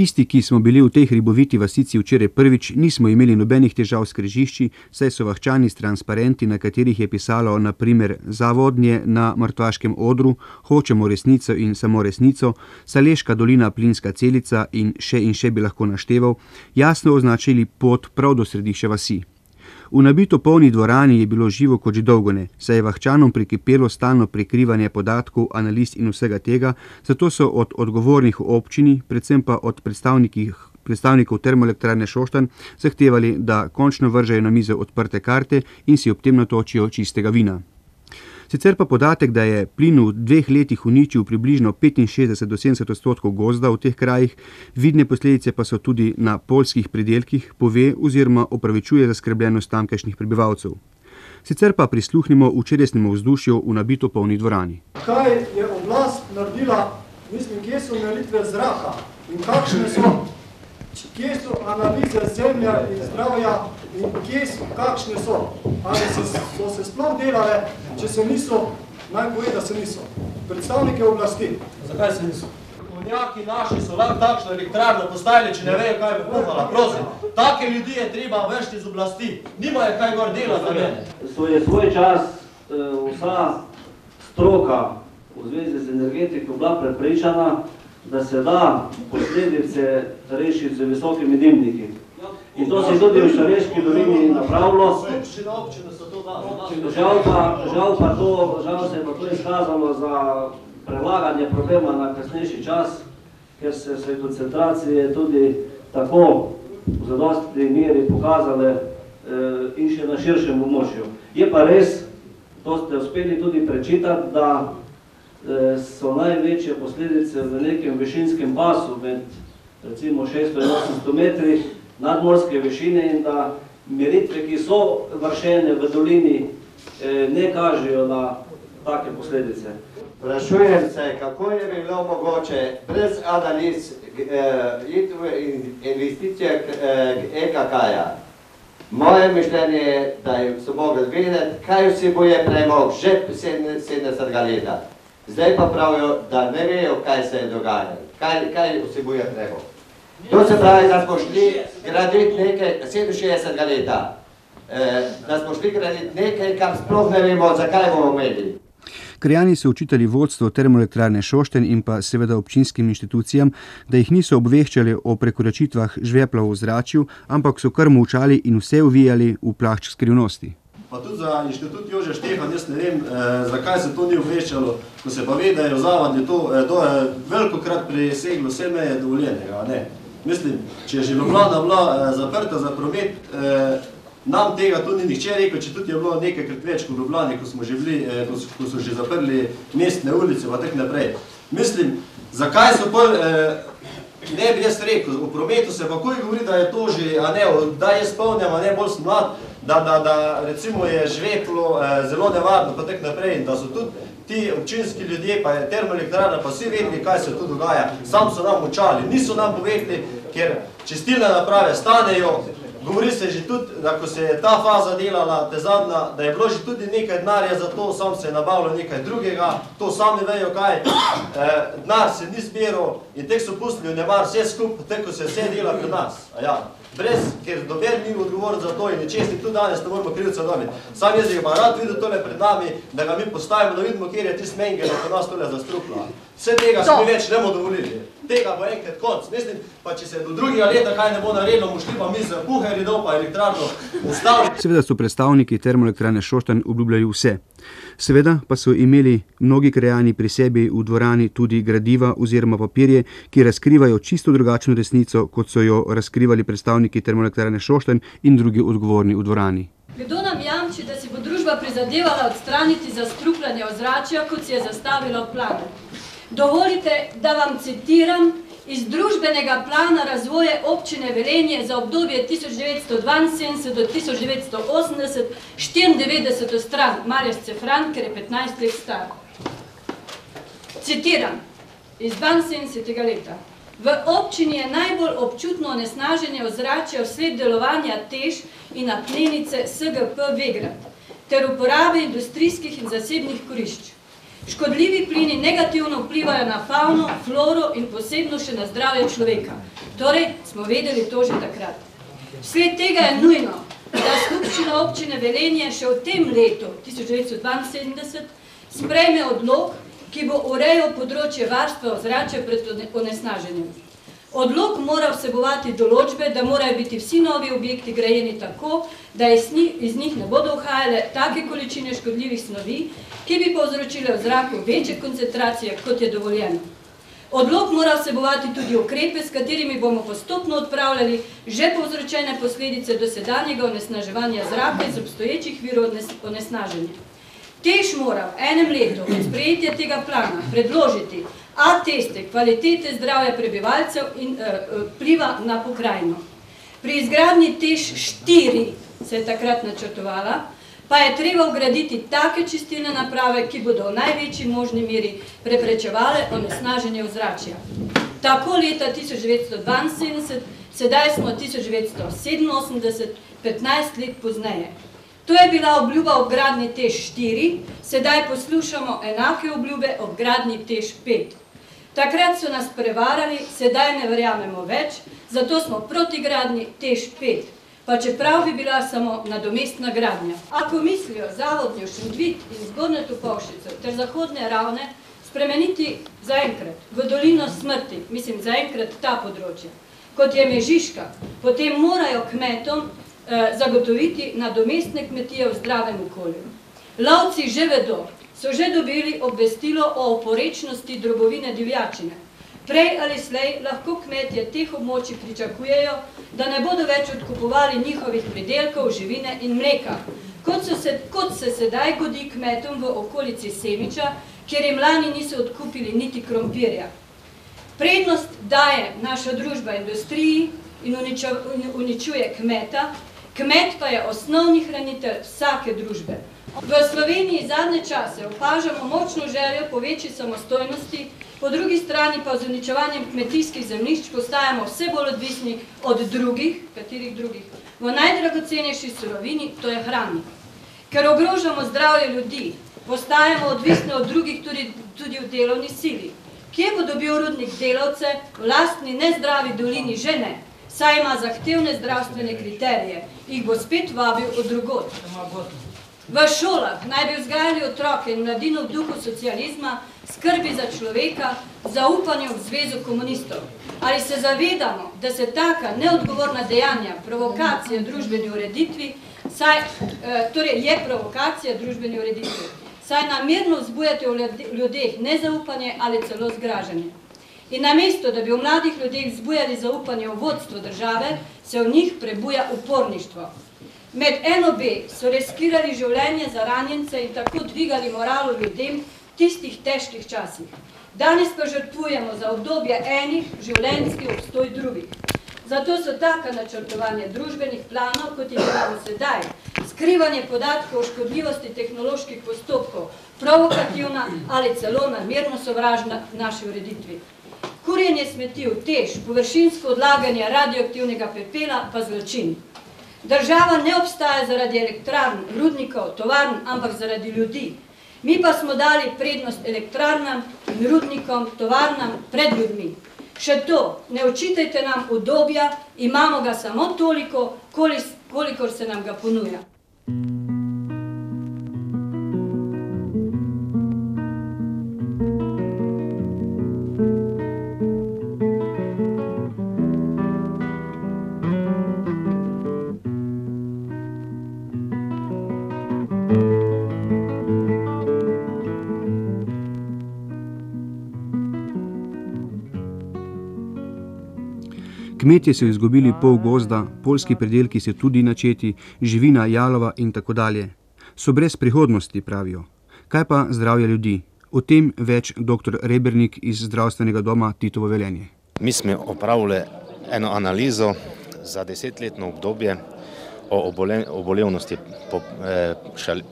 Tisti, ki smo bili v tej hriboviti vasici včeraj prvič, nismo imeli nobenih težav s križišči, saj so vahčani s transparenti, na katerih je pisalo naprimer Zavodnje na mrtvaškem odru, Hočemo resnico in samo resnico, Saleška dolina plinska celica in še in še bi lahko našteval, jasno označili pot prav do središča vasi. V nabito polni dvorani je bilo živo kot že dolgo ne, saj je vahčanom prekipelo stalno prikrivanje podatkov, analiz in vsega tega, zato so od odgovornih v občini, predvsem pa od predstavnikov Termoelektrarne Šoštanj, zahtevali, da končno vržejo na mizo odprte karte in si ob tem natočijo čistega vina. Sicer pa podatek, da je plin v dveh letih uničil približno petinšestdeset do sedemdeset odstotkov gozda v teh krajih, vidne posledice pa so tudi na poljskih pridelkih, pove oziroma opravičuje zaskrbljenost tamkajšnjih prebivalcev. Sicer pa prisluhnimo včerajšnjemu vzdušju v nabito polni dvorani. Kaj je oblast naredila, mislim, kje so meritve zraka in kakšne so, kje so analize zemlje in zdravja in kje so, kakšne so. Ali se, so se sploh delale, če se niso, naj pove, da se niso. Predstavnike oblasti. Zakaj se niso? Kovnjaki naši so lahko takšno elektrarno postavili, če ne vejo, kaj bi kuhala, prosim. Take ljudi je treba vršiti z oblasti. Nimajo kaj gor delati za mene. So je svoj čas vsa stroka v zvezi z energetiko bila prepričana, da se da posledice rešiti z visokimi dimniki. In to se je tudi v Šaleški dolini napravilo. Žal pa, žal pa to, žal se je pa to izkazalo za prelaganje problema na kasnejši čas, ker se so koncentracije tudi tako v zadostni meri pokazale in še na širšem območju. Je pa res, to ste uspeli tudi prečitati, da so največje posledice v nekem višinskem pasu med recimo šeststo in osemsto metri nadmorske višine in da meritve, ki so vršene v dolini, ne kažejo na take posledice. Sprašujem se, kako je bilo mogoče brez analiz iti v investicije EKK-ja. Moje mišljenje je, da so mogli vedeti, kaj vsebuje premog že sedemdesetega leta. Zdaj pa pravijo, da ne vejo, kaj se je dogajalo, kaj, kaj vsebuje premog. To se pravi, da smo šli graditi nekaj sedeminšestdesetega leta. Da smo šli graditi nekaj, kar sploh ne vemo, zakaj bomo imeli. Krajani so očitali vodstvu Termoelektrarne Šoštanj in pa seveda občinskim inštitucijam, da jih niso obveščali o prekoračitvah žvepla v ozračju, ampak so kar molčali in vse ovijali v plašč skrivnosti. Pa tudi za Inštitut Jožef Štefan, jaz ne vem, zakaj se to ni obveščalo, ko se pa ve, da je v Zavadni to, to je velikokrat preseglo vse meje dovoljenega, a ne. Mislim, če je že Ljubljana bila zaprta za promet, nam tega tu ni nihče rekel, četudi je bilo nekajkrat več kot v Ljubljani, ko smo že bili, ko so že zaprli mestne ulice pa tako naprej. Mislim, zakaj so pol, ne bi jaz rekel, o prometu se pa takoj govori, da je to že, a ne, kdaj jaz spomnim, a ne, bolj sem mlad, da, da, da recimo je žveplo zelo nevarno pa tako naprej in da so tudi ti občinski ljudje pa je Termoelektrarna pa vsi vedeli, kaj se tu dogaja, samo so nam molčali, niso nam povedali, ker čistilne naprave stanejo, govori se že tudi, da ko se je ta faza delala, ta zadnja, da je bilo že tudi nekaj denarja za to, samo se je nabavilo nekaj drugega, to sami vejo, kaj. Denar se ni zbiral in tako so pustili vnemar vse skupaj, tako ko se vse dela pri nas, aja. Brez, ker noben ni odgovoren za to in nečesen tudi danes ne moremo krivca dobiti. Samo jaz ga pa rad videl tule pred nami, da ga mi postavimo, da vidimo, kateri je tisti Mengele pri nas tule zastrupila. Vse tega si mi več ne bomo dovolili. Tega bo enkrat konec, mislim, pa če se do drugega leta kaj ne bo naredilo, bomo šli pa mi s puherji dol pa elektrarno ustavili. Seveda so predstavniki Termoelektrarne Šoštanj obljubljali vse. Seveda pa so imeli mnogi krajani pri sebi v dvorani tudi gradiva oziroma papirje, ki razkrivajo čisto drugačno resnico, kot so jo razkrivali predstavniki Termoelektrarne Šoštanj in drugi odgovorni v dvorani. Kdo nam jamči, da si bo družba prizadevala odstraniti zastrupljanje ozračja, kot si je zastavila v planu? Dovolite, da vam citiram iz družbenega plana razvoja občine Velenje za obdobje tisoč devetsto dvainsedemdeset do tisoč devetsto osemdeset, štiriindevetdeseto stran, Marjas Cefran, ker je petnajst let star. Citiram iz dvainsedemdesetega leta: "V občini je najbolj občutno onesnaženje ozračja vsled delovanja TEŠ in apnenice SGP Vegrad ter uporabe industrijskih in zasebnih kurišč. Škodljivi plini negativno vplivajo na fauno, floro in posebno še na zdravje človeka. Torej, smo vedeli to že takrat. Vsled tega je nujno, da skupščina občine Velenje še v tem letu, 1972, sprejme odlog, ki bo urejal področje varstva ozračja pred onesnaženjem. Odlog mora vsebovati določbe, da morajo biti vsi novi objekti grajeni tako, da iz njih ne bodo uhajale take količine škodljivih snovi, ki bi povzročile v zraku večje koncentracije, kot je dovoljeno. Odlog mora vsebovati tudi ukrepe, s katerimi bomo postopno odpravljali že povzročene posledice dosedanjega onesnaževanja zraka iz obstoječih virov onesnaženja. Tež mora v enem letu od sprejetja tega plana predložiti A teste kvalitete zdravja prebivalcev in uh, pliva na pokrajino. Pri izgradnji tež 4 se je takrat načrtovala, pa je treba ugraditi take čistilne naprave, ki bodo v največji možni meri preprečevale onesnaženje ozračja. Tako leta 1972, sedaj smo 1987, 15 let pozneje. To je bila obljuba ob gradni tež 4, sedaj poslušamo enake obljube ob gradni tež 5. Takrat so nas prevarali, sedaj ne verjamemo več, zato smo proti gradnji tež 5, pa čeprav bi bila samo nadomestna gradnja. Ako mislijo zavodnjo Šendvit in zgodne Tupovšico ter zahodne ravne spremeniti zaenkrat v dolino smrti, mislim zaenkrat ta področja, kot je Mežiška, potem morajo kmetom zagotoviti nadomestne kmetije v zdravem okolju. Lovci že vedo, so že dobili obvestilo o oporečnosti drobovine divjačine. Prej ali slej lahko kmetje teh območij pričakujejo, da ne bodo več odkupovali njihovih pridelkov, živine in mleka, kot, se, kot se sedaj godi kmetom v okolici Semiča, kjer jim lani niso odkupili niti krompirja. Prednost daje naša družba industriji in uničuje kmeta, kmet pa je osnovni hranitelj vsake družbe. V Sloveniji zadnje čase opažamo močno željo po večji samostojnosti, po drugi strani pa z uničevanjem kmetijskih zemljišč postajamo vse bolj odvisni od drugih, katerih drugih, v najdragocenejši surovini, to je hrani. Ker ogrožamo zdravje ljudi, postajamo odvisni od drugih tudi, tudi v delovni sili. Kje bo dobil rudnik delavce, v lastni nezdravi dolini že ne, saj ima zahtevne zdravstvene kriterije, jih bo spet vabil od drugod. V šolah naj bi vzgajali otroke in mladino v duhu socializma, skrbi za človeka, zaupanju v zvezu komunistov. Ali se zavedamo, da se taka neodgovorna dejanja, provokacija družbeni ureditvi, saj, eh, torej je provokacija družbeni ureditvi, saj namerno vzbujate v ljudeh nezaupanje ali celo zgražanje. In namesto, da bi v mladih ljudeh vzbujali zaupanje v vodstvo države, se v njih prebuja uporništvo. Med NOB so reskirali življenje za ranjence in tako dvigali moralo ljudem v tistih težkih časih. Danes pa žrtvujemo za obdobje enih življenjski obstoj drugih. Zato so taka načrtovanje družbenih planov, kot jih imamo sedaj, skrivanje podatkov o škodljivosti tehnoloških postopkov, provokativna ali celo namerno sovražna naši ureditvi. Kurjenje smeti v tež, površinsko odlaganje radioaktivnega pepela pa zločin. Država ne obstaja zaradi elektrarn, rudnikov, tovarn, ampak zaradi ljudi. Mi pa smo dali prednost elektrarnam in rudnikom, tovarnam pred ljudmi. Še to, ne očitajte nam udobja, imamo ga samo toliko, kolikor se nam ga ponuja. Kmetje so izgubili pol gozda, polski predelki so tudi načeti, živina, jalova in tako dalje. So brez prihodnosti, pravijo. Kaj pa zdravje ljudi? O tem več dr. Rebernik iz zdravstvenega doma Titovo Velenje. Mi smo opravili eno analizo za desetletno obdobje o obolevnosti eh,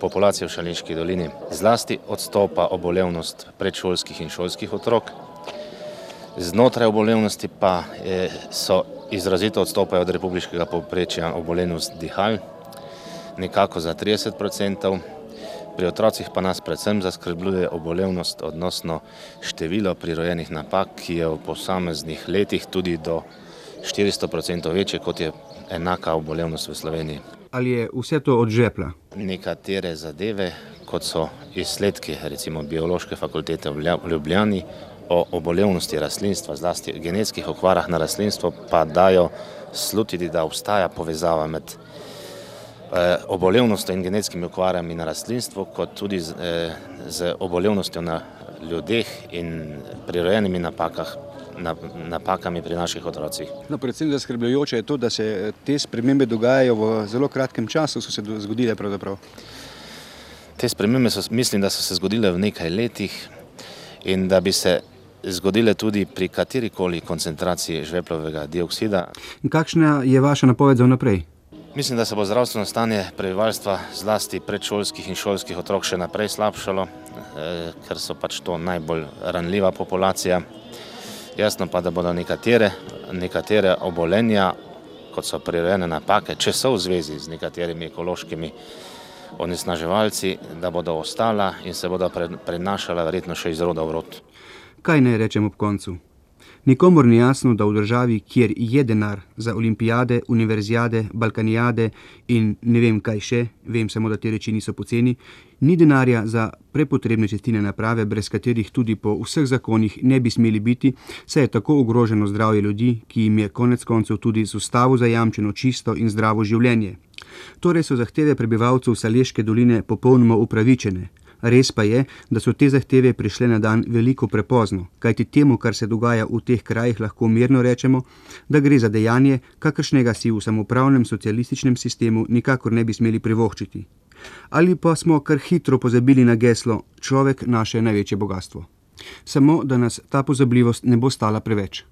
populacije v Šalinški dolini. Zlasti odstopa obolevnost predšolskih in šolskih otrok, Znotraj obolevnosti pa je, so izrazito odstopajo od republiškega povprečja obolevnost dihal, nekako za 30 odstotkov, Pri otrocih pa nas predvsem zaskrbljuje obolevnost, odnosno število prirojenih napak, ki je v posameznih letih tudi do 400% večje, kot je enaka obolevnost v Sloveniji. Ali je vse to od žepla? Nekatere zadeve, kot so izsledki, recimo biološke fakultete v Ljubljani, o obolevnosti rastlinstva, zlasti genetskih okvarah na rastlinstvo, pa dajo slutiti, da obstaja povezava med eh, obolevnostjo in genetskimi okvarami na rastlinstvu, kot tudi z, eh, z obolevnostjo na ljudeh in prirojenimi napakah, napakami pri naših otrocih. No, predvsem zaskrbljujoče je to, da se te spremembe dogajajo v zelo kratkem času, so se zgodile pravzaprav. Te spremembe so, mislim, da so se zgodile v nekaj letih in da bi se zgodile tudi pri katerikoli koncentraciji žveplovega dioksida. In kakšna je vaša napoved za naprej? Mislim, da se bo zdravstveno stanje prebivalstva, zlasti predšolskih in šolskih otrok, še naprej slabšalo, eh, ker so pač to najbolj ranljiva populacija. Jasno pa, da bodo nekatere, nekatere obolenja, kot so prirojene napake, če so v zvezi z nekaterimi ekološkimi onesnaževalci, da bodo ostala in se bodo prenašala verjetno še iz roda v rod. Kaj naj rečem ob koncu? Nikomor ni jasno, da v državi, kjer je denar za olimpijade, univerzijade, balkanijade in ne vem kaj še, vem samo, da te reči niso poceni, ni denarja za prepotrebne čestine naprave, brez katerih tudi po vseh zakonih ne bi smeli biti, saj je tako ogroženo zdravje ljudi, ki jim je konec koncev tudi z ustavo zajamčeno čisto in zdravo življenje. Torej so zahteve prebivalcev Saleške doline popolnoma upravičene. Res pa je, da so te zahteve prišle na dan veliko prepozno, kajti temu, kar se dogaja v teh krajih, lahko mirno rečemo, da gre za dejanje, kakršnega si v samopravnem socialističnem sistemu nikakor ne bi smeli privoščiti. Ali pa smo kar hitro pozabili na geslo: človek naše največje bogatstvo. Samo, da nas ta pozabljivost ne bo stala preveč.